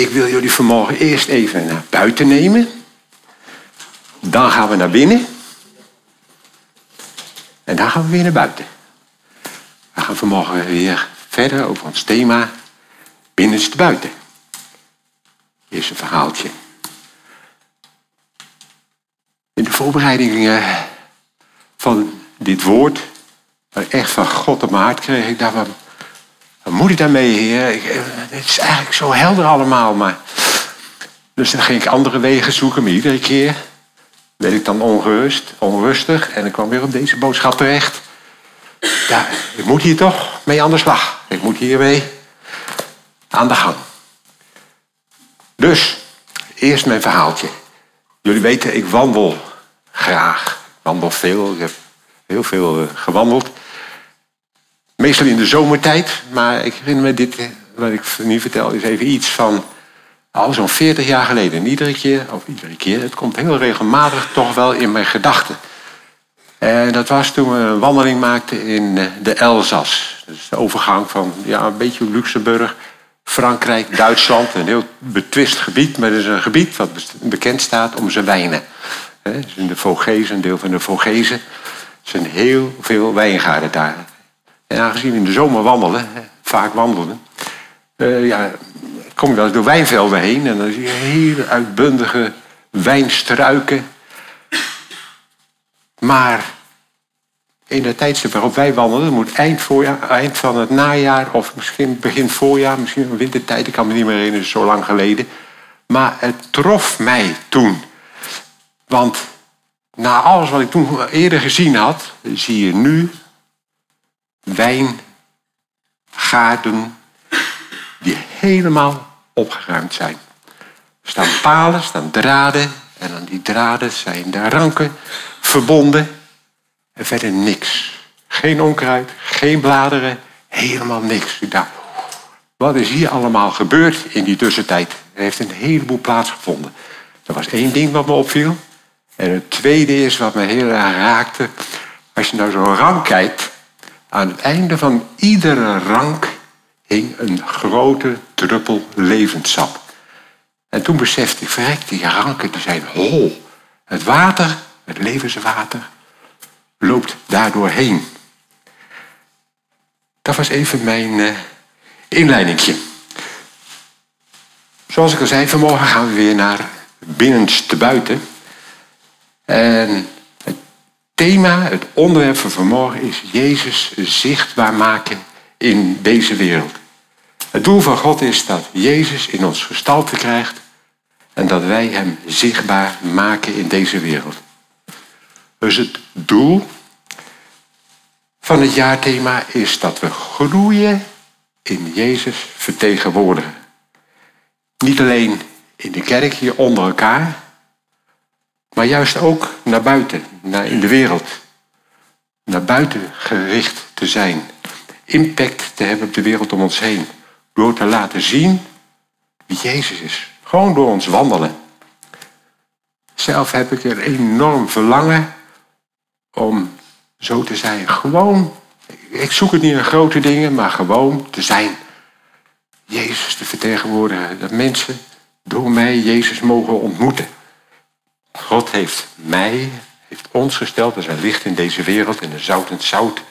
ik wil jullie vanmorgen eerst even naar buiten nemen. Dan gaan we naar binnen. En dan gaan we weer naar buiten. We gaan vanmorgen weer verder over ons thema binnenste buiten. Eerst een verhaaltje. In de voorbereiding van dit woord, echt van God op mijn hart kreeg ik daar wat moet ik daarmee, heer? Eh, het is eigenlijk zo helder allemaal, maar... Dus dan ging ik andere wegen zoeken, maar iedere keer werd ik dan ongerust, onrustig. En ik kwam weer op deze boodschap terecht. Ja, ik moet hier toch mee aan de slag. Ik moet hiermee aan de gang. Dus, eerst mijn verhaaltje. Jullie weten, ik wandel graag. Ik wandel veel. Ik heb heel veel eh, gewandeld. Meestal in de zomertijd, maar ik herinner me dit, wat ik nu vertel, is even iets van al zo'n 40 jaar geleden. iedere keer, of iedere keer, het komt heel regelmatig toch wel in mijn gedachten. En dat was toen we een wandeling maakten in eh, de Elzas. Dus de overgang van ja, een beetje Luxemburg, Frankrijk, Duitsland. Een heel betwist gebied, maar het is een gebied wat bekend staat om zijn wijnen. In de Vogezen, een deel van de Vogezen. Er zijn heel veel wijngaarden daar. En aangezien in de zomer wandelen, vaak wandelen, uh, ja, kom je wel eens door wijnvelden heen en dan zie je hele uitbundige wijnstruiken. Maar in de tijdstip waarop wij wandelen, moet eind, voorjaar, eind van het najaar of misschien begin voorjaar, misschien wintertijd, ik kan me niet meer herinneren, zo lang geleden. Maar het trof mij toen. Want na alles wat ik toen eerder gezien had, zie je nu wijngaarden die helemaal opgeruimd zijn. Er staan palen, staan draden en aan die draden zijn de ranken verbonden en verder niks. Geen onkruid, geen bladeren, helemaal niks. Ik dacht, wat is hier allemaal gebeurd in die tussentijd? Er heeft een heleboel plaatsgevonden. Er was één ding wat me opviel. En het tweede is wat me heel erg raakte. Als je nou zo rank kijkt, aan het einde van iedere rank hing een grote druppel levenssap. En toen besefte ik, verrek, die ranken die zijn hol. Het water, het levenswater, loopt daardoor heen. Dat was even mijn uh, inleidingje. Zoals ik al zei, vanmorgen gaan we weer naar binnenste buiten. En thema, het onderwerp van vanmorgen is Jezus zichtbaar maken in deze wereld. Het doel van God is dat Jezus in ons gestalte krijgt en dat wij Hem zichtbaar maken in deze wereld. Dus het doel van het jaarthema is dat we groeien in Jezus vertegenwoordigen. Niet alleen in de kerk hier onder elkaar, maar juist ook naar buiten, naar in de wereld. Naar buiten gericht te zijn. Impact te hebben op de wereld om ons heen. Door te laten zien wie Jezus is. Gewoon door ons wandelen. Zelf heb ik er enorm verlangen om zo te zijn. Gewoon, ik zoek het niet in grote dingen, maar gewoon te zijn. Jezus te vertegenwoordigen. Dat mensen door mij Jezus mogen ontmoeten. God heeft mij, heeft ons gesteld als een licht in deze wereld en een zoutend zout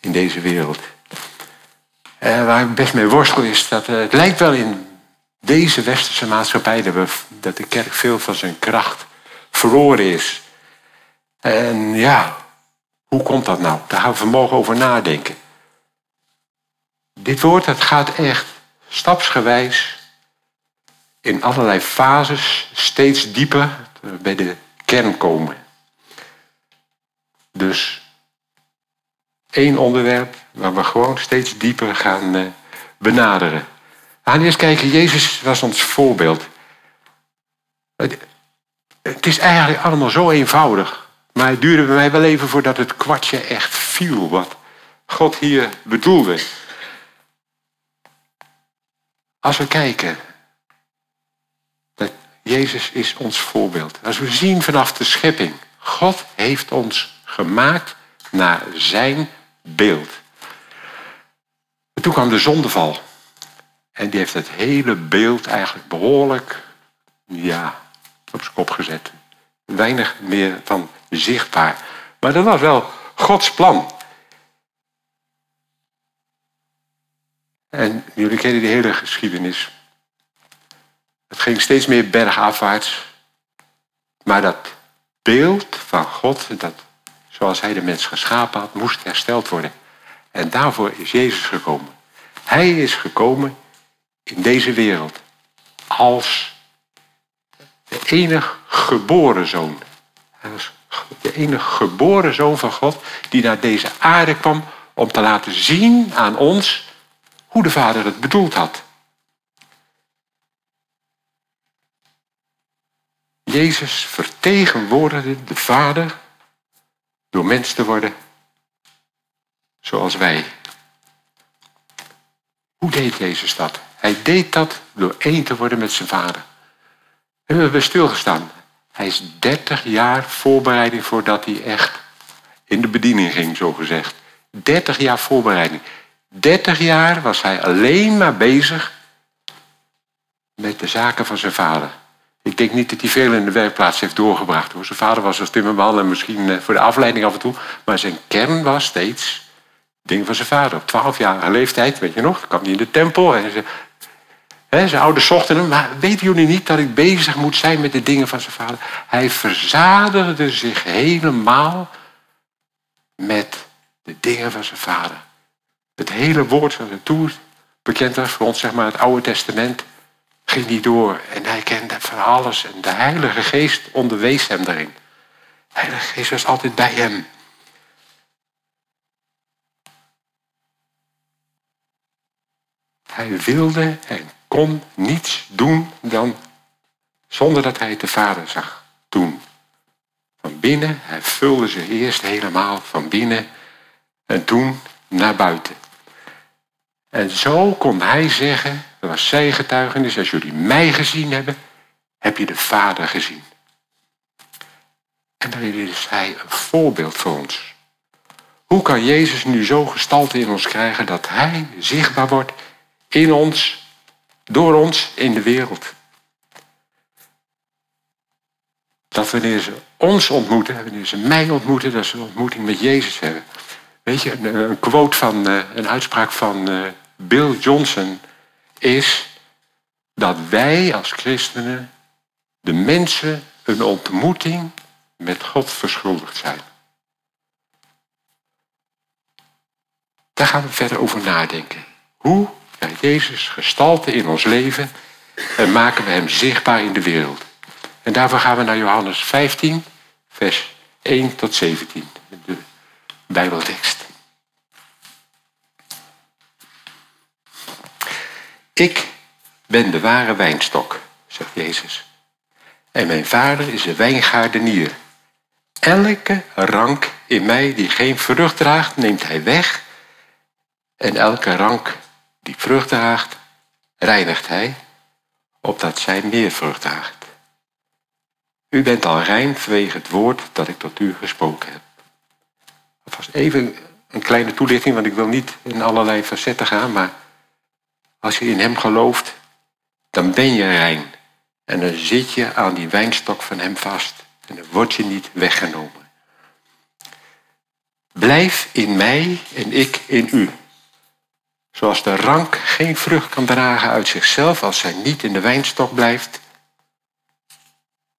in deze wereld. En waar ik best mee worstel is dat eh, het lijkt wel in deze westerse maatschappij dat, we, dat de kerk veel van zijn kracht verloren is. En ja, hoe komt dat nou? Daar gaan we vanmorgen over nadenken. Dit woord dat gaat echt stapsgewijs in allerlei fases steeds dieper bij de kern komen. Dus één onderwerp waar we gewoon steeds dieper gaan uh, benaderen. We gaan eerst kijken, Jezus was ons voorbeeld. Het is eigenlijk allemaal zo eenvoudig. Maar het duurde bij mij wel even voordat het kwartje echt viel wat God hier bedoelde. Als we kijken Jezus is ons voorbeeld. Als we zien vanaf de schepping, God heeft ons gemaakt naar zijn beeld. toen kwam de zondeval. En die heeft het hele beeld eigenlijk behoorlijk ja, op zijn kop gezet. Weinig meer van zichtbaar. Maar dat was wel Gods plan. En jullie kennen die hele geschiedenis. Het ging steeds meer bergafwaarts. Maar dat beeld van God, dat, zoals hij de mens geschapen had, moest hersteld worden. En daarvoor is Jezus gekomen. Hij is gekomen in deze wereld als de enige geboren zoon. Hij de enige geboren zoon van God die naar deze aarde kwam om te laten zien aan ons hoe de Vader het bedoeld had. Jezus vertegenwoordigde de Vader door mens te worden zoals wij. Hoe deed Jezus dat? Hij deed dat door één te worden met zijn Vader. En we hebben stilgestaan. Hij is 30 jaar voorbereiding voordat hij echt in de bediening ging, zo gezegd. 30 jaar voorbereiding. 30 jaar was hij alleen maar bezig met de zaken van zijn vader. Ik denk niet dat hij veel in de werkplaats heeft doorgebracht. Zijn vader was als timmerman en misschien eh, voor de afleiding af en toe. Maar zijn kern was steeds dingen van zijn vader. Op 12-jarige leeftijd, weet je nog, kwam hij in de tempel. En ze, hè, zijn ouders zochten hem. Maar weten jullie niet dat ik bezig moet zijn met de dingen van zijn vader? Hij verzadigde zich helemaal met de dingen van zijn vader. Het hele woord van het toe bekend was voor ons, zeg maar, het Oude Testament, ging hij door. En hij kende van alles. En de Heilige Geest onderwees hem daarin. De Heilige Geest was altijd bij hem. Hij wilde en kon niets doen dan zonder dat hij de Vader zag doen. Van binnen, hij vulde ze eerst helemaal van binnen en toen naar buiten. En zo kon hij zeggen, dat was zijn getuigenis, als jullie mij gezien hebben, heb je de Vader gezien. En daarin is hij een voorbeeld voor ons. Hoe kan Jezus nu zo gestalte in ons krijgen dat hij zichtbaar wordt in ons, door ons, in de wereld? Dat wanneer ze ons ontmoeten, wanneer ze mij ontmoeten, dat ze een ontmoeting met Jezus hebben. Weet je, een, quote van, eh, een uitspraak van eh, Bill Johnson is dat wij als christenen de mensen een ontmoeting met God verschuldigd zijn. Daar gaan we verder over nadenken. Hoe krijgt Jezus gestalte in ons leven en maken we hem zichtbaar in de wereld? En daarvoor gaan we naar Johannes 15, vers 1 tot 17, de Bijbeltekst. Ik ben de ware wijnstok, zegt Jezus. En mijn vader is de wijngaardenier. Elke rank in mij die geen vrucht draagt, neemt hij weg. En elke rank die vrucht draagt, reinigt hij, opdat zij meer vrucht draagt. U bent al rein vanwege het woord dat ik tot u gesproken heb. Alvast even een kleine toelichting, want ik wil niet in allerlei facetten gaan, maar als je in hem gelooft, dan ben je rein. En dan zit je aan die wijnstok van hem vast. En dan word je niet weggenomen. Blijf in mij en ik in u. Zoals de rank geen vrucht kan dragen uit zichzelf als zij niet in de wijnstok blijft,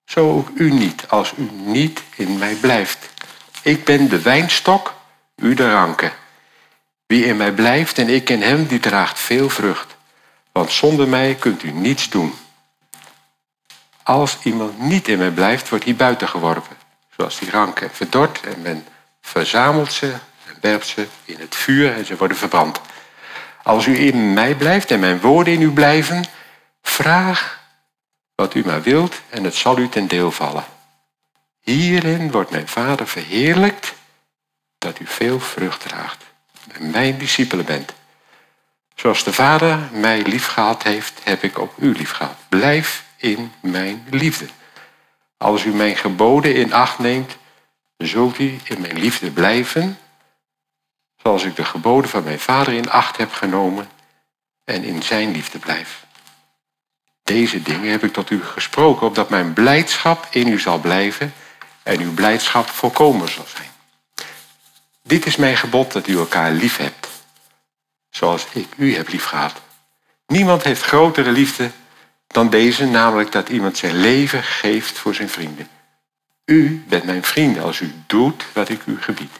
zo ook u niet als u niet in mij blijft. Ik ben de wijnstok, u de ranken. Wie in mij blijft en ik in hem, die draagt veel vrucht. Want zonder mij kunt u niets doen. Als iemand niet in mij blijft, wordt hij buiten geworpen. Zoals die ranken verdord en men verzamelt ze en werpt ze in het vuur en ze worden verbrand. Als u in mij blijft en mijn woorden in u blijven, vraag wat u maar wilt en het zal u ten deel vallen. Hierin wordt mijn Vader verheerlijkt dat u veel vrucht draagt en mijn discipelen bent. Zoals de Vader mij liefgehad heeft, heb ik ook u liefgehad. Blijf in mijn liefde. Als u mijn geboden in acht neemt, zult u in mijn liefde blijven, zoals ik de geboden van mijn Vader in acht heb genomen en in zijn liefde blijf. Deze dingen heb ik tot u gesproken, opdat mijn blijdschap in u zal blijven en uw blijdschap volkomen zal zijn. Dit is mijn gebod dat u elkaar lief hebt, zoals ik u heb lief gehad. Niemand heeft grotere liefde dan deze, namelijk dat iemand zijn leven geeft voor zijn vrienden. U bent mijn vrienden als u doet wat ik u gebied.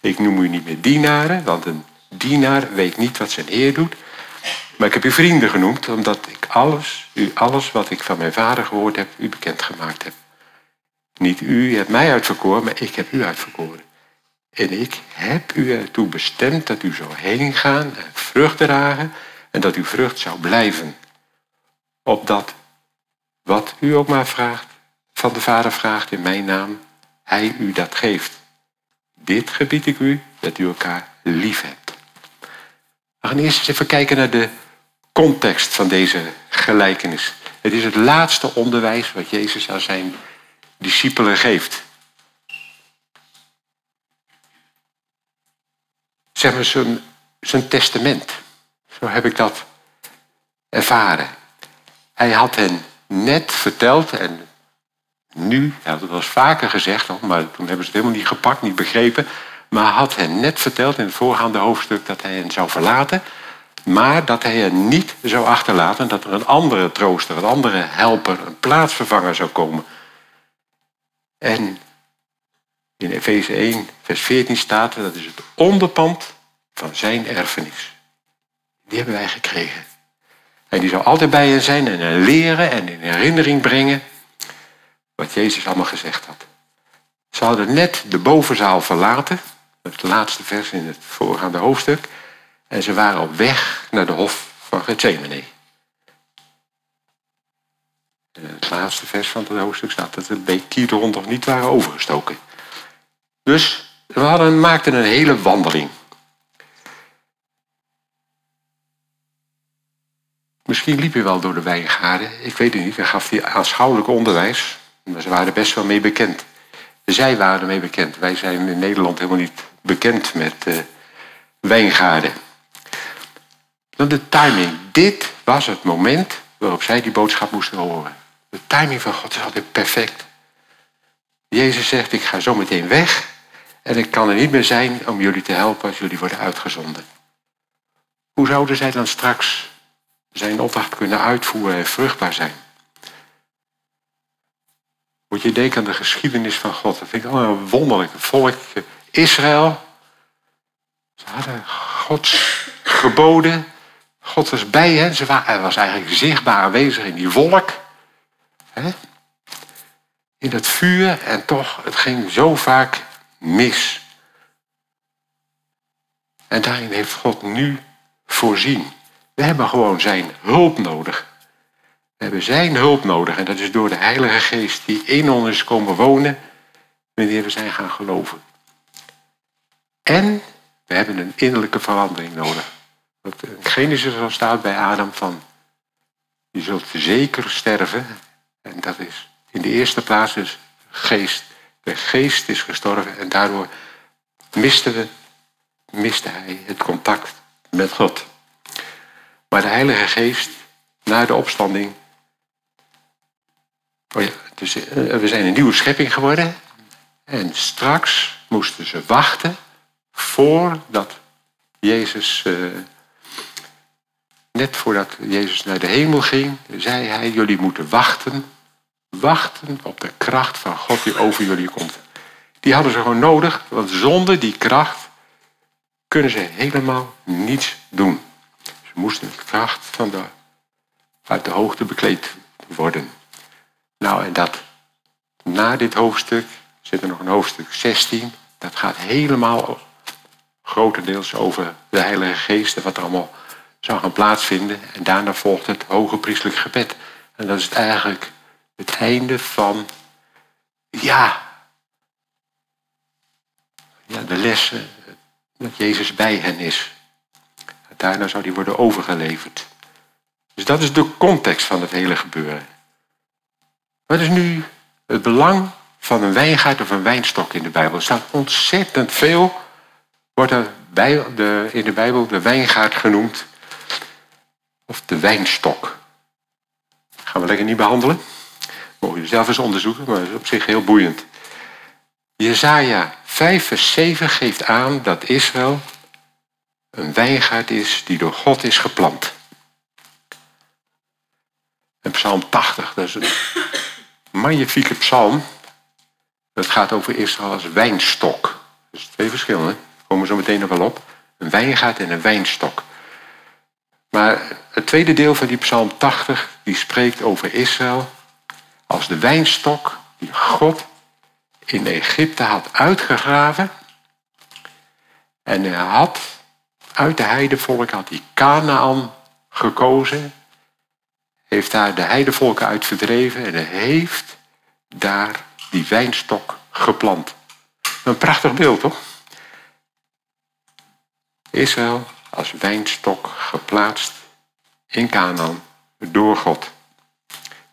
Ik noem u niet meer dienaren, want een dienaar weet niet wat zijn heer doet. Maar ik heb u vrienden genoemd, omdat ik alles, u alles wat ik van mijn vader gehoord heb, u bekendgemaakt heb. Niet u hebt mij uitverkoren, maar ik heb u uitverkoren. En ik heb u ertoe bestemd dat u zou heen gaan en vrucht dragen en dat uw vrucht zou blijven. Opdat wat u ook maar vraagt, van de Vader vraagt in mijn naam, hij u dat geeft. Dit gebied ik u, dat u elkaar lief hebt. We gaan eerst eens even kijken naar de context van deze gelijkenis. Het is het laatste onderwijs wat Jezus aan zijn discipelen geeft. Zeg maar zijn, testament. Zo heb ik dat ervaren. Hij had hen net verteld en nu, het wel eens vaker gezegd, maar toen hebben ze het helemaal niet gepakt, niet begrepen. Maar had hen net verteld in het voorgaande hoofdstuk dat hij hen zou verlaten. Maar dat hij hen niet zou achterlaten dat er een andere trooster, een andere helper, een plaatsvervanger zou komen. En in Efeze 1, vers 14 staat dat is het onderpand van zijn erfenis. Die hebben wij gekregen. En die zou altijd bij hen zijn en hen leren en in herinnering brengen wat Jezus allemaal gezegd had. Ze hadden net de bovenzaal verlaten, het laatste vers in het voorgaande hoofdstuk, en ze waren op weg naar de hof van Gethsemane. In het laatste vers van het hoofdstuk staat dat de beek Kidron nog niet waren overgestoken. Dus we hadden, maakten een hele wandeling. Misschien liep je wel door de wijngaarden. Ik weet het niet. Hij gaf die aanschouwelijk onderwijs. Maar ze waren best wel mee bekend. Zij waren ermee bekend. Wij zijn in Nederland helemaal niet bekend met uh, wijngaarden. Dan de timing. Dit was het moment waarop zij die boodschap moesten horen. De timing van God is altijd perfect. Jezus zegt, ik ga zo meteen weg en ik kan er niet meer zijn om jullie te helpen als jullie worden uitgezonden. Hoe zouden zij dan straks zijn opdracht kunnen uitvoeren en vruchtbaar zijn? Moet je denken aan de geschiedenis van God. Dat vind ik allemaal een wonderlijk. volk Israël. Ze hadden Gods geboden. God was bij hen. Ze hij was eigenlijk zichtbaar aanwezig in die wolk. In het vuur. En toch, het ging zo vaak mis. En daarin heeft God nu voorzien. We hebben gewoon zijn hulp nodig. We hebben zijn hulp nodig en dat is door de Heilige Geest die in ons is komen wonen wanneer we zijn gaan geloven. En we hebben een innerlijke verandering nodig. Wat in Genesis al staat bij Adam van je zult zeker sterven. En dat is in de eerste plaats dus geest. De geest is gestorven en daardoor miste, we, miste hij het contact met God. Maar de Heilige Geest, na de opstanding, Oh ja, dus eh, we zijn een nieuwe schepping geworden. En straks moesten ze wachten voordat Jezus, uh, net voordat Jezus naar de hemel ging, zei hij, jullie moeten wachten, wachten op de kracht van God die over jullie komt. Die hadden ze gewoon nodig, want zonder die kracht kunnen ze helemaal niets doen. Ze moesten de kracht van de, uit de hoogte bekleed worden. Nou, en dat na dit hoofdstuk zit er nog een hoofdstuk 16. Dat gaat helemaal grotendeels over de Heilige Geest en wat er allemaal zou gaan plaatsvinden. En daarna volgt het hoge priestelijk gebed. En dat is het eigenlijk het einde van, ja, ja de lessen dat Jezus bij hen is. Daarna zou die worden overgeleverd. Dus dat is de context van het hele gebeuren. Wat is nu het belang van een wijngaard of een wijnstok in de Bijbel? Er staat ontzettend veel, wordt er bij de, in de Bijbel de wijngaard genoemd. of de wijnstok. Gaan we lekker niet behandelen. Mogen je zelf eens onderzoeken, maar dat is op zich heel boeiend. Jezaja 5 vers 7 geeft aan dat Israël een wijngaard is die door God is geplant. En psalm 80, dat is een magnifieke psalm. Dat gaat over Israël als wijnstok. Is twee verschillen, daar komen we zo meteen nog wel op. Een wijngaard en een wijnstok. Maar het tweede deel van die psalm 80, die spreekt over Israël als de wijnstok die God in Egypte had uitgegraven. En hij had uit de heidevolk had hij gekozen. Heeft daar de heidevolken uit verdreven en heeft daar die wijnstok geplant. Een prachtig beeld, toch? Israël als wijnstok geplaatst in Canaan door God.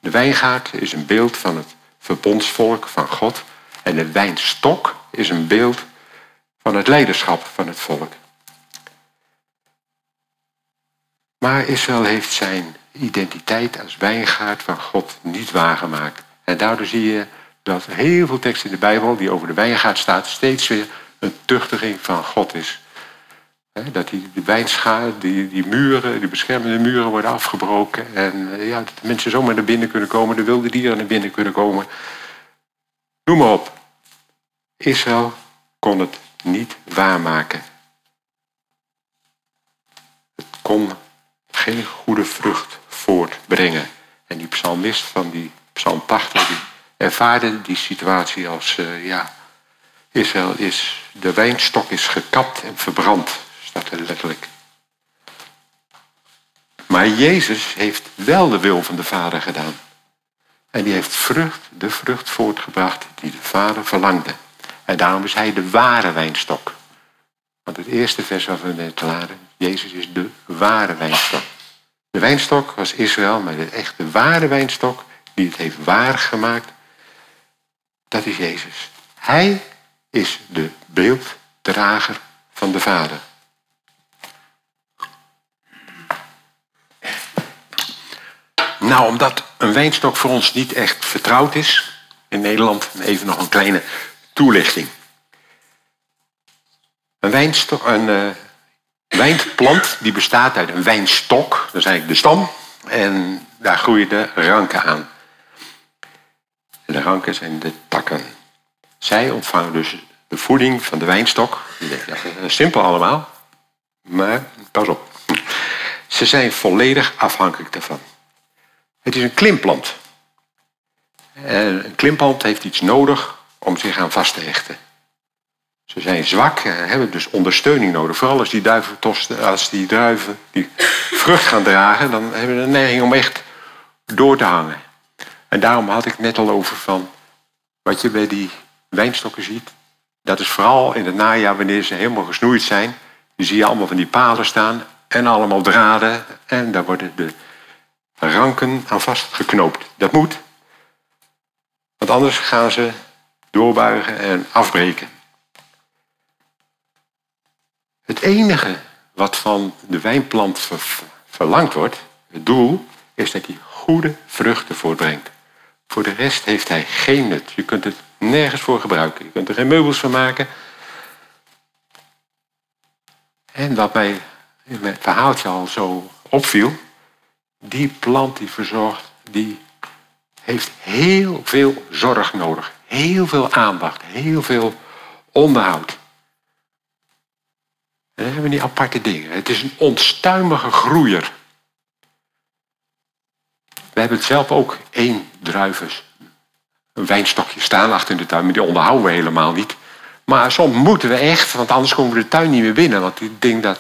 De wijngaard is een beeld van het verbondsvolk van God en de wijnstok is een beeld van het leiderschap van het volk. Maar Israël heeft zijn identiteit als wijngaard van God niet waargemaakt. En daardoor zie je dat heel veel teksten in de Bijbel die over de wijngaard staat, steeds weer een tuchtiging van God is. Dat die, die wijnschaar, die, die muren, die beschermende muren worden afgebroken. En eh, ja, dat de mensen zomaar naar binnen kunnen komen, de wilde dieren naar binnen kunnen komen. Noem maar op. Israël kon het niet waarmaken. Het kon geen goede vrucht voortbrengen. En die psalmist van die psalm 80, die ervaarde die situatie als, uh, ja, Israël is, de wijnstok is gekapt en verbrand, staat er letterlijk. Maar Jezus heeft wel de wil van de Vader gedaan. En die heeft vrucht, de vrucht voortgebracht die de Vader verlangde. En daarom is hij de ware wijnstok. Want het eerste vers wat we net laden, Jezus is de ware wijnstok. De wijnstok was Israël, maar de echte ware wijnstok, die het heeft waargemaakt, dat is Jezus. Hij is de beelddrager van de Vader. Nou, omdat een wijnstok voor ons niet echt vertrouwd is in Nederland, even nog een kleine toelichting. Een, wijnstok, een uh, wijnplant die bestaat uit een wijnstok, dat is eigenlijk de stam, en daar groeien de ranken aan. De ranken zijn de takken. Zij ontvangen dus de voeding van de wijnstok. Simpel allemaal, maar pas op. Ze zijn volledig afhankelijk daarvan. Het is een klimplant. En een klimplant heeft iets nodig om zich aan vast te hechten. Ze zijn zwak en hebben dus ondersteuning nodig. Vooral als die, duiven, als die druiven die vrucht gaan dragen, dan hebben ze een neiging om echt door te hangen. En daarom had ik het net al over van wat je bij die wijnstokken ziet. Dat is vooral in het najaar wanneer ze helemaal gesnoeid zijn. Dan zie je allemaal van die palen staan en allemaal draden. En daar worden de ranken aan vastgeknoopt. Dat moet. Want anders gaan ze doorbuigen en afbreken. Het enige wat van de wijnplant verlangd wordt, het doel, is dat hij goede vruchten voortbrengt. Voor de rest heeft hij geen nut. Je kunt het nergens voor gebruiken. Je kunt er geen meubels van maken. En wat mij in mijn verhaaltje al zo opviel, die plant die verzorgt, die heeft heel veel zorg nodig. Heel veel aandacht, heel veel onderhoud. En dan hebben we die aparte dingen. Het is een onstuimige groeier. We hebben het zelf ook één druivens. Een wijnstokje staan achter in de tuin, maar die onderhouden we helemaal niet. Maar soms moeten we echt, want anders komen we de tuin niet meer binnen. Want die ding dat...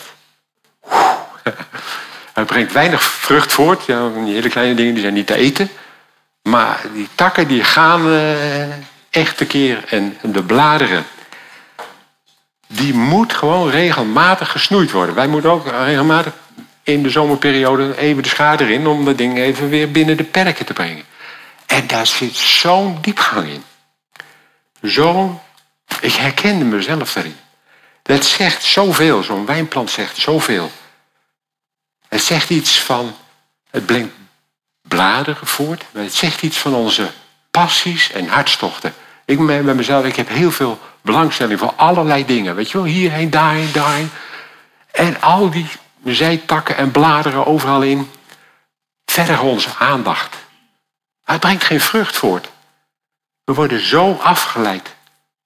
Hij brengt weinig vrucht voort. Ja, die hele kleine dingen die zijn niet te eten. Maar die takken die gaan uh, echt tekeer. En de bladeren, die moet gewoon regelmatig gesnoeid worden. Wij moeten ook regelmatig in de zomerperiode even de schade erin... om dat ding even weer binnen de perken te brengen. En daar zit zo'n diepgang in. Zo, ik herkende mezelf daarin. Dat zegt zoveel, zo'n wijnplant zegt zoveel. Het zegt iets van Het brengt bladeren voort. Het zegt iets van onze passies en hartstochten. Ik ben bij mezelf, ik heb heel veel belangstelling voor allerlei dingen. Weet je wel, hierheen, daarheen, daarheen. En al die zijtakken en bladeren overal in vergen onze aandacht. Het brengt geen vrucht voort. We worden zo afgeleid.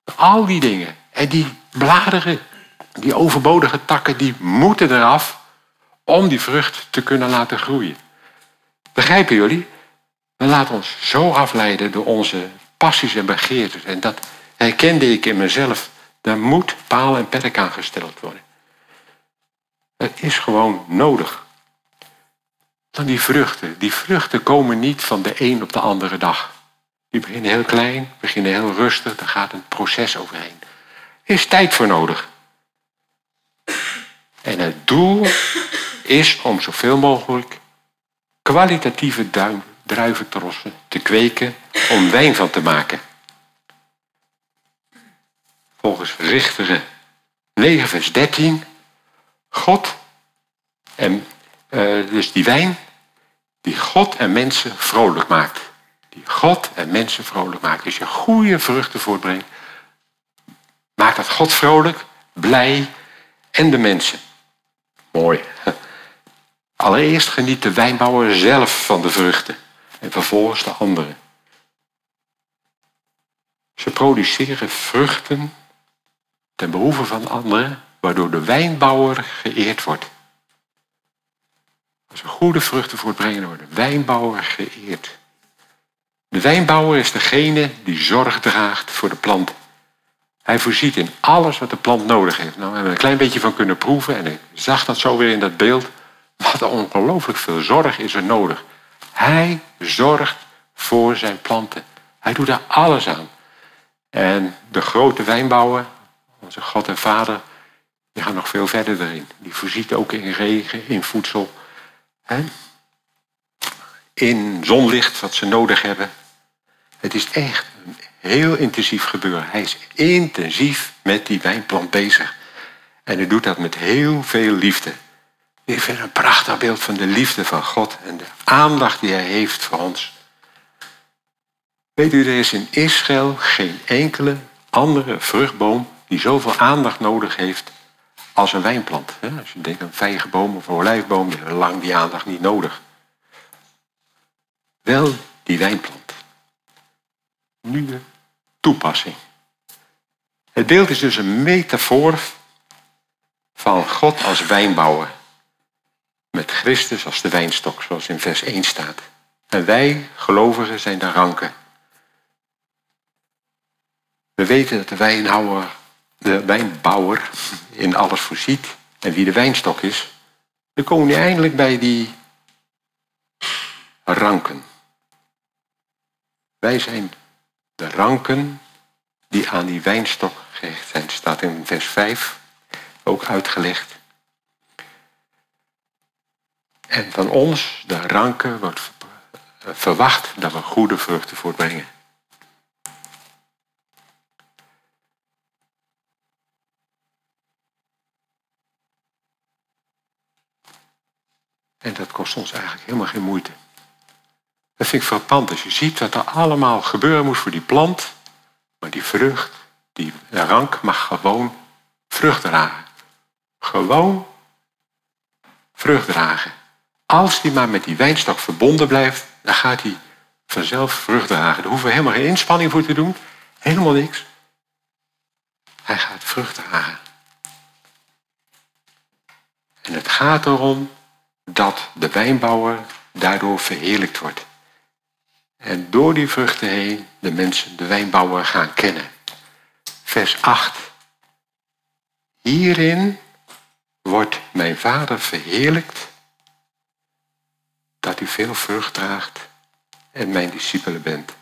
Door al die dingen. En die bladeren, die overbodige takken, die moeten eraf om die vrucht te kunnen laten groeien. Begrijpen jullie? We laten ons zo afleiden door onze passies en begeertes. En dat herkende ik in mezelf. Daar moet paal en perk aan gesteld worden. Het is gewoon nodig. Dan die vruchten. Die vruchten komen niet van de een op de andere dag. Die beginnen heel klein, beginnen heel rustig, daar gaat een proces overheen. Er is tijd voor nodig. En het doel is om zoveel mogelijk kwalitatieve druiventrossen te kweken om wijn van te maken. Volgens Richteren 9 vers 13, God en uh, dus die wijn die God en mensen vrolijk maakt. Die God en mensen vrolijk maakt. Dus je goede vruchten voortbrengt, maakt dat God vrolijk, blij en de mensen. Mooi. Allereerst geniet de wijnbouwer zelf van de vruchten en vervolgens de anderen. Ze produceren vruchten ten behoeve van anderen, waardoor de wijnbouwer geëerd wordt. Als we goede vruchten voortbrengen, wordt de wijnbouwer geëerd. De wijnbouwer is degene die zorg draagt voor de plant. Hij voorziet in alles wat de plant nodig heeft. Nou, we hebben er een klein beetje van kunnen proeven en ik zag dat zo weer in dat beeld. Wat ongelooflijk veel zorg is er nodig. Hij zorgt voor zijn planten. Hij doet daar alles aan. En de grote wijnbouwer, onze God en Vader, die gaan nog veel verder erin. Die voorziet ook in regen, in voedsel, hè? in zonlicht wat ze nodig hebben. Het is echt een heel intensief gebeuren. Hij is intensief met die wijnplant bezig. En hij doet dat met heel veel liefde. Ik vind een prachtig beeld van de liefde van God en de aandacht die hij heeft voor ons. Weet u, er is in Israël geen enkele andere vruchtboom die zoveel aandacht nodig heeft als een wijnplant. Als je denkt aan vijgenboom of een olijfboom, die hebben lang die aandacht niet nodig. Wel die wijnplant. Nu de toepassing. Het beeld is dus een metafoor van God als wijnbouwer. Met Christus als de wijnstok, zoals in vers 1 staat. En wij, gelovigen, zijn de ranken. We weten dat de wijnhouwer, de wijnbouwer in alles voorziet en wie de wijnstok is. Dan komen we eindelijk bij die ranken. Wij zijn de ranken die aan die wijnstok gehecht zijn. Staat in vers 5 ook uitgelegd. En van ons, de ranken, wordt verwacht dat we goede vruchten voortbrengen. En dat kost ons eigenlijk helemaal geen moeite. Dat vind ik frappant als je ziet wat er allemaal gebeuren moet voor die plant. Maar die vrucht, die rank mag gewoon vrucht dragen. Gewoon vrucht dragen. Als die maar met die wijnstok verbonden blijft, dan gaat hij vanzelf vrucht dragen. Daar hoeven we helemaal geen inspanning voor te doen. Helemaal niks. Hij gaat vrucht dragen. En het gaat erom dat de wijnbouwer daardoor verheerlijkt wordt. En door die vruchten heen de mensen de wijnbouwer gaan kennen. Vers 8. Hierin wordt mijn vader verheerlijkt dat u veel vrucht draagt en mijn discipelen bent.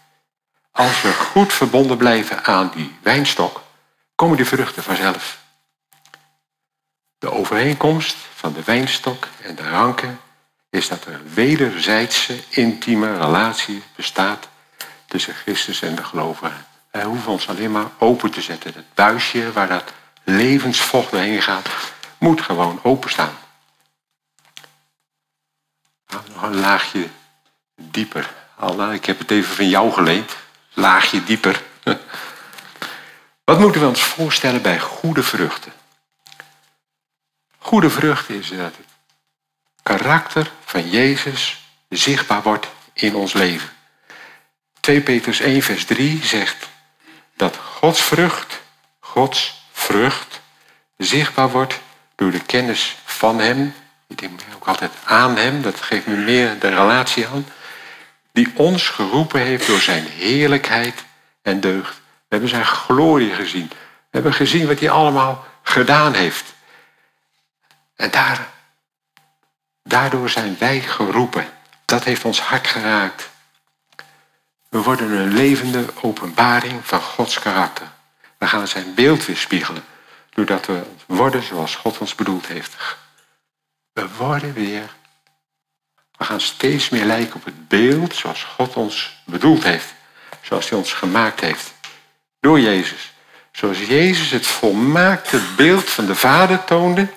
Als we goed verbonden blijven aan die wijnstok, komen die vruchten vanzelf. De overeenkomst van de wijnstok en de ranken is dat er een wederzijdse intieme relatie bestaat tussen Christus en de gelovigen. Wij hoeven ons alleen maar open te zetten. Het buisje waar dat levensvocht heen gaat, moet gewoon openstaan. Nog een laagje dieper. Anna, ik heb het even van jou geleend. Laagje dieper. Wat moeten we ons voorstellen bij goede vruchten? Goede vruchten is dat het karakter van Jezus zichtbaar wordt in ons leven. 2 Petrus 1 vers 3 zegt dat Gods vrucht, Gods vrucht, zichtbaar wordt door de kennis van Hem. Ik denk ook altijd aan Hem, dat geeft me meer de relatie aan. Die ons geroepen heeft door Zijn heerlijkheid en deugd. We hebben Zijn glorie gezien. We hebben gezien wat Hij allemaal gedaan heeft. En daar, daardoor zijn wij geroepen. Dat heeft ons hart geraakt. We worden een levende openbaring van Gods karakter. We gaan zijn beeld weerspiegelen. Doordat we worden zoals God ons bedoeld heeft. We worden weer. We gaan steeds meer lijken op het beeld zoals God ons bedoeld heeft. Zoals hij ons gemaakt heeft. Door Jezus. Zoals Jezus het volmaakte beeld van de Vader toonde.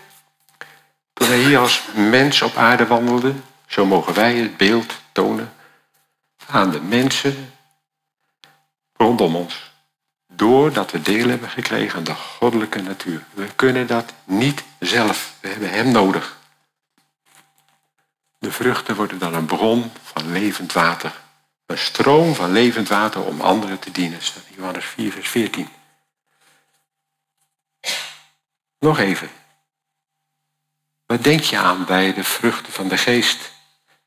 Toen hij hier als mens op aarde wandelde. Zo mogen wij het beeld tonen aan de mensen rondom ons. Doordat we deel hebben gekregen aan de goddelijke natuur. We kunnen dat niet zelf. We hebben Hem nodig. De vruchten worden dan een bron van levend water. Een stroom van levend water om anderen te dienen. Johannes 4, vers 14. Nog even. Wat denk je aan bij de vruchten van de geest?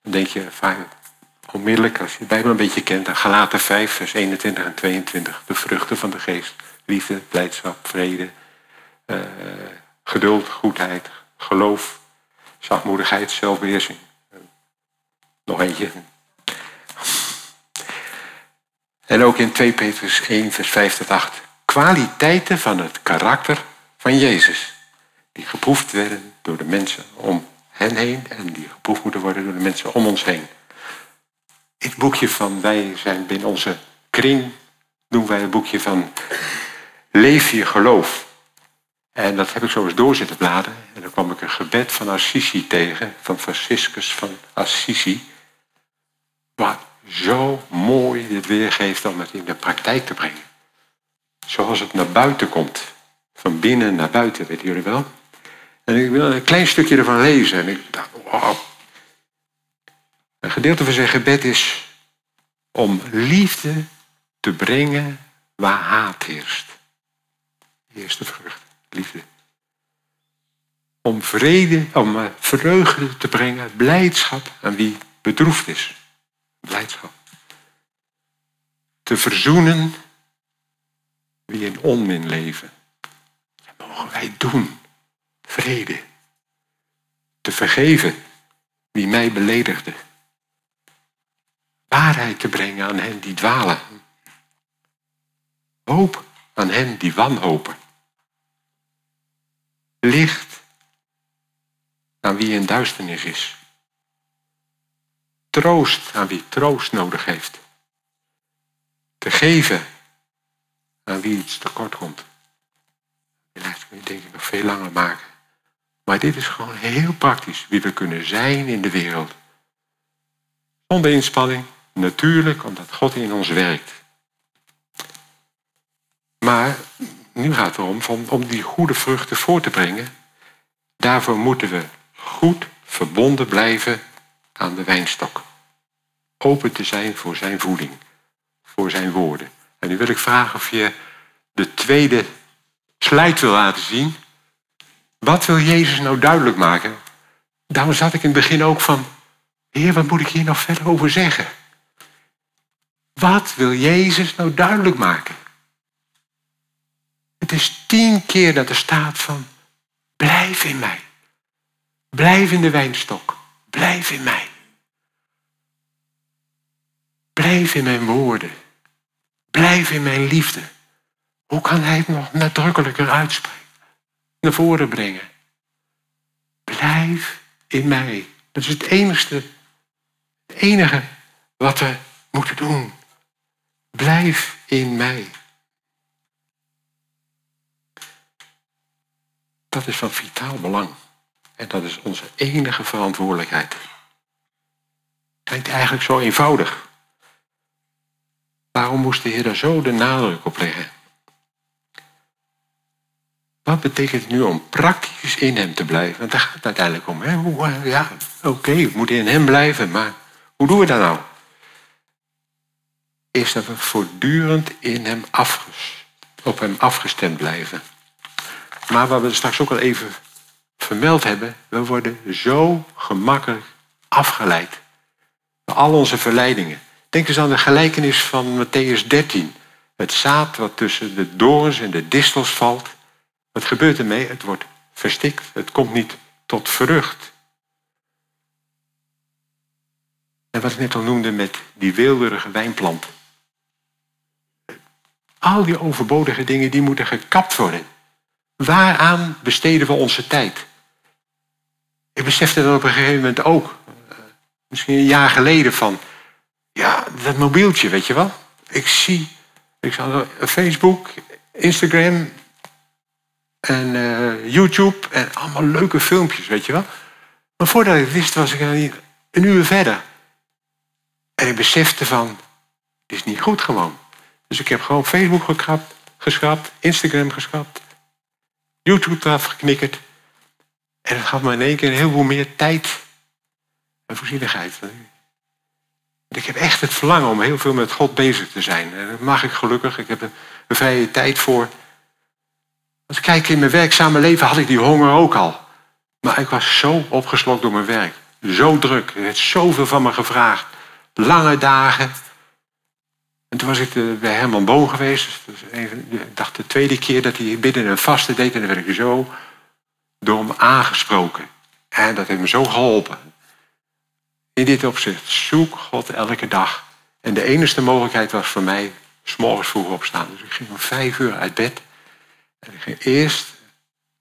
Dan denk je vaak onmiddellijk, als je de Bijbel een beetje kent, aan Galaten 5, vers 21 en 22. De vruchten van de geest. Liefde, blijdschap, vrede, uh, geduld, goedheid, geloof, zachtmoedigheid, zelfbeheersing. En ook in 2 Petrus 1, vers 5 tot 8. Kwaliteiten van het karakter van Jezus. Die geproefd werden door de mensen om hen heen en die geproefd moeten worden door de mensen om ons heen. Het boekje van wij zijn binnen onze kring, doen wij het boekje van Leef je geloof. En dat heb ik zo eens door zitten bladen. En dan kwam ik een gebed van Assisi tegen, van Franciscus van Assisi. Wat zo mooi dit weergeeft om het in de praktijk te brengen. Zoals het naar buiten komt. Van binnen naar buiten, weten jullie wel. En ik wil een klein stukje ervan lezen. En ik dacht, wow. Een gedeelte van zijn gebed is om liefde te brengen waar haat heerst. eerste vrucht, liefde. Om vrede, om eh, vreugde te brengen, blijdschap aan wie bedroefd is. Blijdschap. Te verzoenen wie in onmin leven. Mogen wij doen vrede. Te vergeven wie mij beledigde. Waarheid te brengen aan hen die dwalen. Hoop aan hen die wanhopen. Licht aan wie in duisternis is. Troost aan wie troost nodig heeft. Te geven aan wie iets tekort komt. Kun je denk ik nog veel langer maken. Maar dit is gewoon heel praktisch wie we kunnen zijn in de wereld. Zonder inspanning, natuurlijk, omdat God in ons werkt. Maar nu gaat het erom om die goede vruchten voor te brengen. Daarvoor moeten we goed verbonden blijven aan de wijnstok. Open te zijn voor zijn voeding, voor zijn woorden. En nu wil ik vragen of je de tweede slide wil laten zien. Wat wil Jezus nou duidelijk maken? Daarom zat ik in het begin ook van, Heer, wat moet ik hier nog verder over zeggen? Wat wil Jezus nou duidelijk maken? Het is tien keer dat er staat van, blijf in mij. Blijf in de wijnstok. Blijf in mij. Blijf in mijn woorden. Blijf in mijn liefde. Hoe kan hij het nog nadrukkelijker uitspreken? naar voren brengen. Blijf in mij. Dat is het enigste, het enige wat we moeten doen. Blijf in mij. Dat is van vitaal belang. En dat is onze enige verantwoordelijkheid. Lijkt eigenlijk zo eenvoudig. Waarom moest de Heer daar zo de nadruk op leggen? Wat betekent het nu om praktisch in hem te blijven? Want daar gaat het uiteindelijk om. Hè? Eh, ja, oké, we moeten in hem blijven, maar hoe doen we dat nou? Is dat we voortdurend in hem afges, op hem afgestemd blijven. Maar wat we straks ook al even vermeld hebben, we worden zo gemakkelijk afgeleid. Door al onze verleidingen. Denk eens aan de gelijkenis van Matthäus 13. Het zaad wat tussen de dorens en de distels valt. Wat gebeurt ermee? Het wordt verstikt. Het komt niet tot vrucht. En wat ik net al noemde met die weelderige wijnplant. Al die overbodige dingen die moeten gekapt worden. Waaraan besteden we onze tijd? Ik besefte dat op een gegeven moment ook. Eh, misschien een jaar geleden van. Ja, dat mobieltje, weet je wel. Ik zie. Ik zag Facebook, Instagram en uh, YouTube en allemaal leuke filmpjes, weet je wel. Maar voordat ik wist, was ik een uur verder. En ik besefte van, dit is niet goed gewoon. Dus ik heb gewoon Facebook geschrapt, Instagram geschrapt, YouTube eraf geknikkerd. En het gaf me in één keer een heleboel meer tijd en voorzienigheid. Ik heb echt het verlangen om heel veel met God bezig te zijn. En dat mag ik gelukkig. Ik heb er een vrije tijd voor. Als ik kijk in mijn werkzame leven had ik die honger ook al. Maar ik was zo opgeslokt door mijn werk. Zo druk. Er werd zoveel van me gevraagd. Lange dagen. En toen was ik bij Herman Boon geweest. Dus ik dacht de tweede keer dat hij binnen een vaste deed. En dan werd ik zo door hem aangesproken. En dat heeft me zo geholpen. In dit opzicht, zoek God elke dag. En de enige mogelijkheid was voor mij, s'morgens vroeg opstaan. Dus ik ging om vijf uur uit bed. En ik ging eerst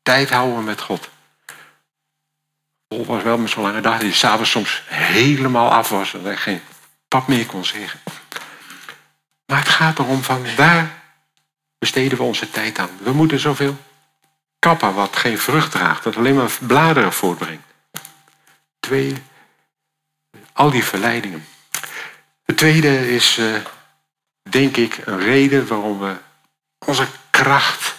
tijd houden met God. Vol was wel met zo'n lange dag, die s'avonds soms helemaal af was. En ik geen pap meer kon zeggen. Maar het gaat erom van waar besteden we onze tijd aan. We moeten zoveel kappen wat geen vrucht draagt, dat alleen maar bladeren voortbrengt. Twee, al die verleidingen. Het tweede is, uh, denk ik, een reden waarom we onze kracht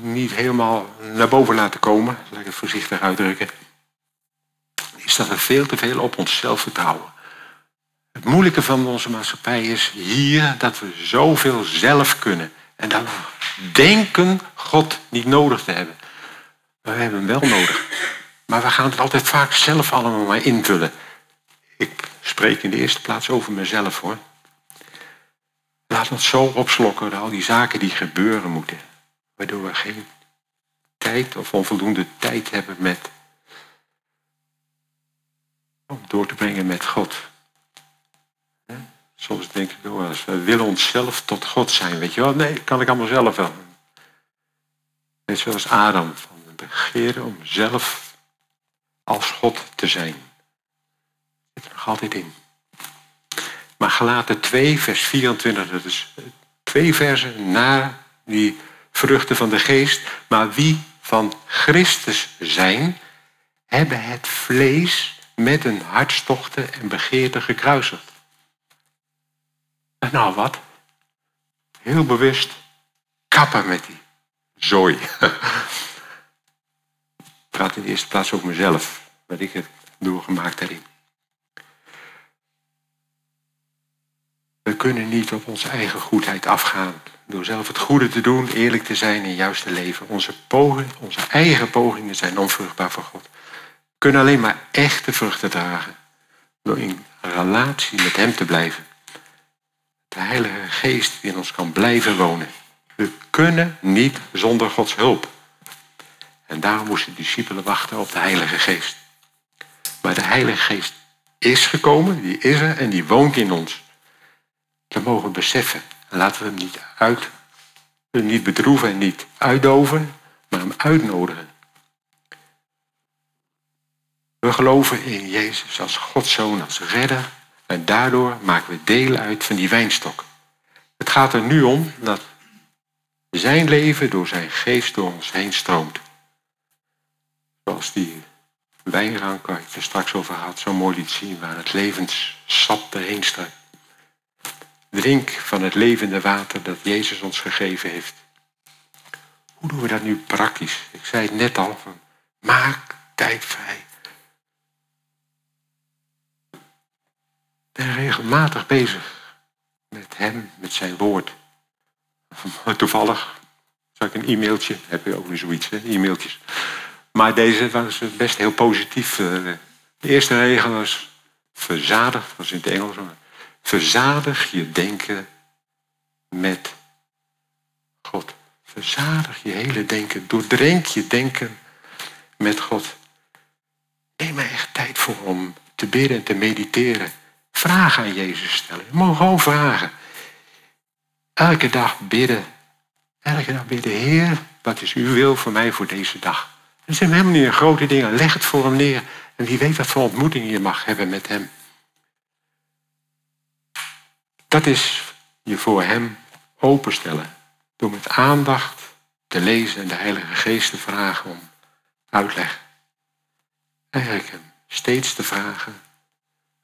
niet helemaal naar boven laten komen, laat ik het voorzichtig uitdrukken, is dat we veel te veel op onszelf vertrouwen. Het moeilijke van onze maatschappij is hier dat we zoveel zelf kunnen. En we denken God niet nodig te hebben. We hebben hem wel nodig. Maar we gaan het altijd vaak zelf allemaal maar invullen. Ik spreek in de eerste plaats over mezelf hoor. Laat ons zo opslokken al die zaken die gebeuren moeten. Waardoor we geen tijd of onvoldoende tijd hebben met om door te brengen met God. Soms denk ik we willen onszelf tot God zijn. Weet je wel, nee, kan ik allemaal zelf wel. Net zoals Adam, van begeren om zelf als God te zijn. Zit er nog altijd in. Maar gelaten 2, vers 24, dat is twee versen na die vruchten van de geest. Maar wie van Christus zijn, hebben het vlees met een hartstochten en begeerte gekruisigd. Nou wat? Heel bewust kappen met die zooi. Ik praat in de eerste plaats ook mezelf, wat ik het doorgemaakt daarin. We kunnen niet op onze eigen goedheid afgaan. Door zelf het goede te doen, eerlijk te zijn en juist te leven. Onze, onze eigen pogingen zijn onvruchtbaar voor God. We kunnen alleen maar echte vruchten dragen. Door in relatie met Hem te blijven de Heilige Geest in ons kan blijven wonen. We kunnen niet zonder Gods hulp. En daarom moesten de discipelen wachten op de Heilige Geest. Maar de Heilige Geest is gekomen, die is er en die woont in ons. Dat mogen we beseffen. En laten we hem niet, uit, niet bedroeven en niet uitdoven, maar hem uitnodigen. We geloven in Jezus als Gods zoon, als redder en daardoor maken we deel uit van die wijnstok. Het gaat er nu om dat zijn leven door zijn geest door ons heen stroomt. Zoals die wijnrank waar ik er straks over had, zo mooi liet zien, waar het levenssap erheen strekt. Drink van het levende water dat Jezus ons gegeven heeft. Hoe doen we dat nu praktisch? Ik zei het net al, van, maak tijd vrij. Ik ben regelmatig bezig met hem, met zijn woord. Toevallig zag ik een e-mailtje, heb je ook weer zoiets, e-mailtjes. Maar deze was best heel positief. Eh, de eerste regel was verzadig, was in het Engels. Verzadig je denken met God. Verzadig je hele denken. Doordrenk je denken met God. Neem er echt tijd voor om te bidden en te mediteren. Vragen aan Jezus stellen. Je mag gewoon vragen. Elke dag bidden. Elke dag bidden. Heer, wat is uw wil voor mij voor deze dag? Dat zijn helemaal niet grote dingen. Leg het voor hem neer. En wie weet wat voor ontmoeting je mag hebben met hem. Dat is je voor hem openstellen. Door met aandacht te lezen en de Heilige Geest te vragen om uitleg. Eigenlijk hem steeds te vragen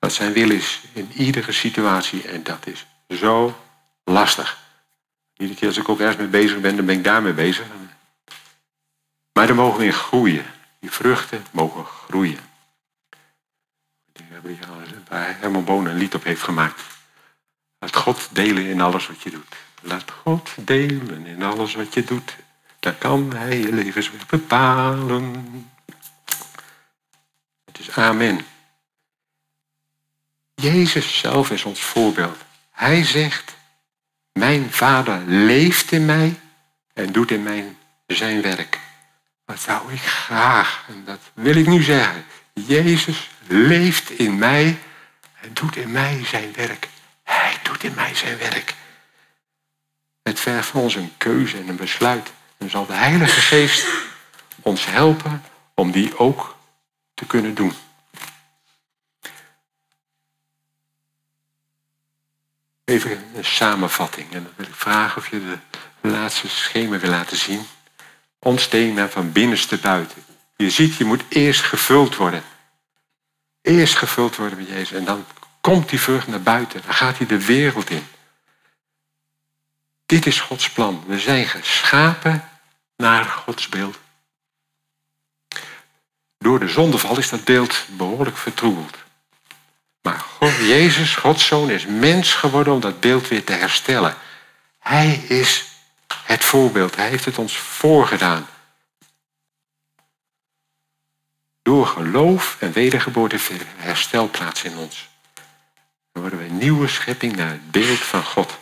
wat zijn wil is in iedere situatie. En dat is zo lastig. Iedere keer als ik ook ergens mee bezig ben, dan ben ik daarmee bezig. Maar daar mogen we in groeien. Die vruchten mogen groeien. Waar Herman Boon een lied op heeft gemaakt. Laat God delen in alles wat je doet. Laat God delen in alles wat je doet. Dan kan Hij je levensweg bepalen. Het is amen. Jezus zelf is ons voorbeeld. Hij zegt, mijn vader leeft in mij en doet in mij zijn werk. Wat zou ik graag, en dat wil ik nu zeggen. Jezus leeft in mij en doet in mij zijn werk. Hij doet in mij zijn werk. Het vergt van ons een keuze en een besluit. En zal de Heilige Geest ons helpen om die ook te kunnen doen. Even een samenvatting. En dan wil ik vragen of je de laatste schema wil laten zien. Ons thema van binnenste buiten. Je ziet, je moet eerst gevuld worden. Eerst gevuld worden met Jezus. En dan komt die vrucht naar buiten. Dan gaat hij de wereld in. Dit is Gods plan. We zijn geschapen naar Gods beeld. Door de zondeval is dat beeld behoorlijk vertroebeld. Maar Jezus, Gods zoon, is mens geworden om dat beeld weer te herstellen. Hij is het voorbeeld. Hij heeft het ons voorgedaan. Door geloof en wedergeboorte herstel plaats in ons. Dan worden we een nieuwe schepping naar het beeld van God.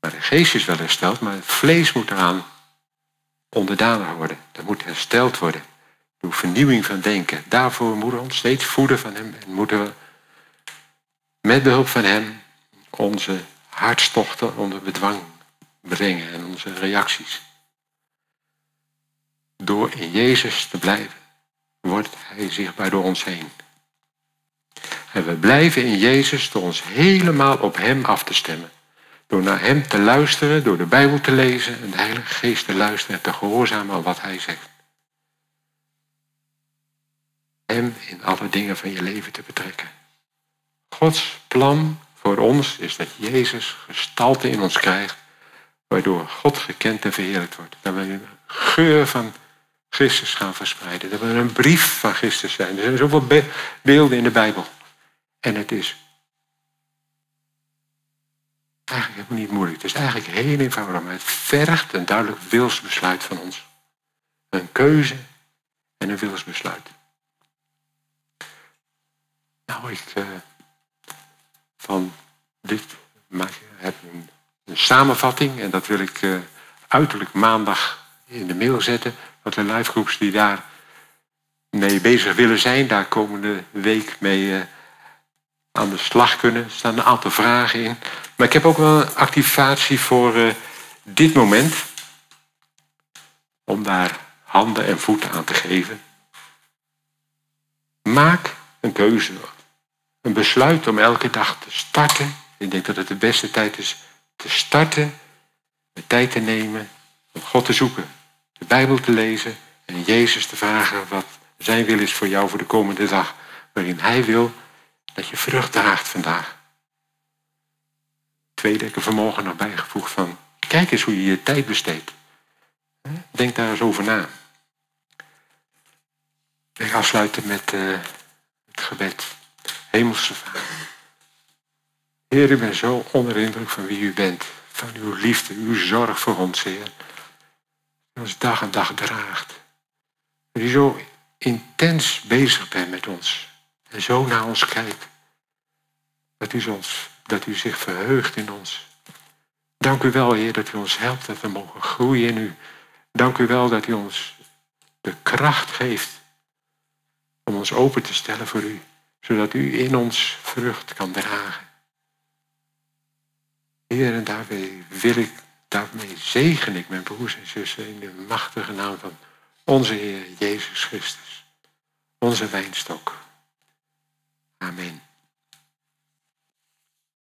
Maar de geest is wel hersteld, maar het vlees moet eraan onderdanig worden. Dat moet hersteld worden. Door vernieuwing van denken. Daarvoor moeten we ons steeds voeden van Hem. En moeten we met behulp van Hem onze hartstochten onder bedwang brengen en onze reacties. Door in Jezus te blijven, wordt Hij zichtbaar door ons heen. En we blijven in Jezus door ons helemaal op Hem af te stemmen. Door naar Hem te luisteren, door de Bijbel te lezen en de Heilige Geest te luisteren en te gehoorzamen wat Hij zegt. Hem in alle dingen van je leven te betrekken. Gods plan voor ons is dat Jezus gestalte in ons krijgt, waardoor God gekend en verheerlijkt wordt. Dat we een geur van Christus gaan verspreiden. Dat we een brief van Christus zijn. Er zijn zoveel beelden in de Bijbel. En het is eigenlijk helemaal niet moeilijk. Het is eigenlijk heel eenvoudig, maar het vergt een duidelijk wilsbesluit van ons. Een keuze en een wilsbesluit. Nou, ik uh, van dit maak, heb een, samenvatting en dat wil ik uh, uiterlijk maandag in de mail zetten. Wat de livegroeps die daar mee bezig willen zijn, daar komende week mee uh, aan de slag kunnen. Er staan een aantal vragen in. Maar ik heb ook wel een activatie voor dit moment. Om daar handen en voeten aan te geven. Maak een keuze. Een besluit om elke dag te starten. Ik denk dat het de beste tijd is te starten. De tijd te nemen om God te zoeken. De Bijbel te lezen En Jezus te vragen wat zijn wil is voor jou voor de komende dag. Waarin Hij wil dat je vrucht draagt vandaag. Tweede, ik er vanmorgen nog bijgevoegd van, kijk eens hoe je je tijd besteedt. Denk daar eens over na. Ik afsluiten met uh, het gebed. Hemelse Vader. Heer, ik ben zo onder indruk van wie u bent. Van uw liefde, uw zorg voor ons, Heer. Die ons dag en dag draagt. Dat u zo intens bezig bent met ons. En zo naar ons kijkt. Dat u, ons, dat u zich verheugt in ons. Dank u wel, Heer, dat u ons helpt dat we mogen groeien in u. Dank u wel dat u ons de kracht geeft om ons open te stellen voor u, zodat u in ons vrucht kan dragen. Heer, en daarmee wil ik, daarmee zegen ik mijn broers en zussen in de machtige naam van onze Heer Jezus Christus, onze wijnstok. Amen.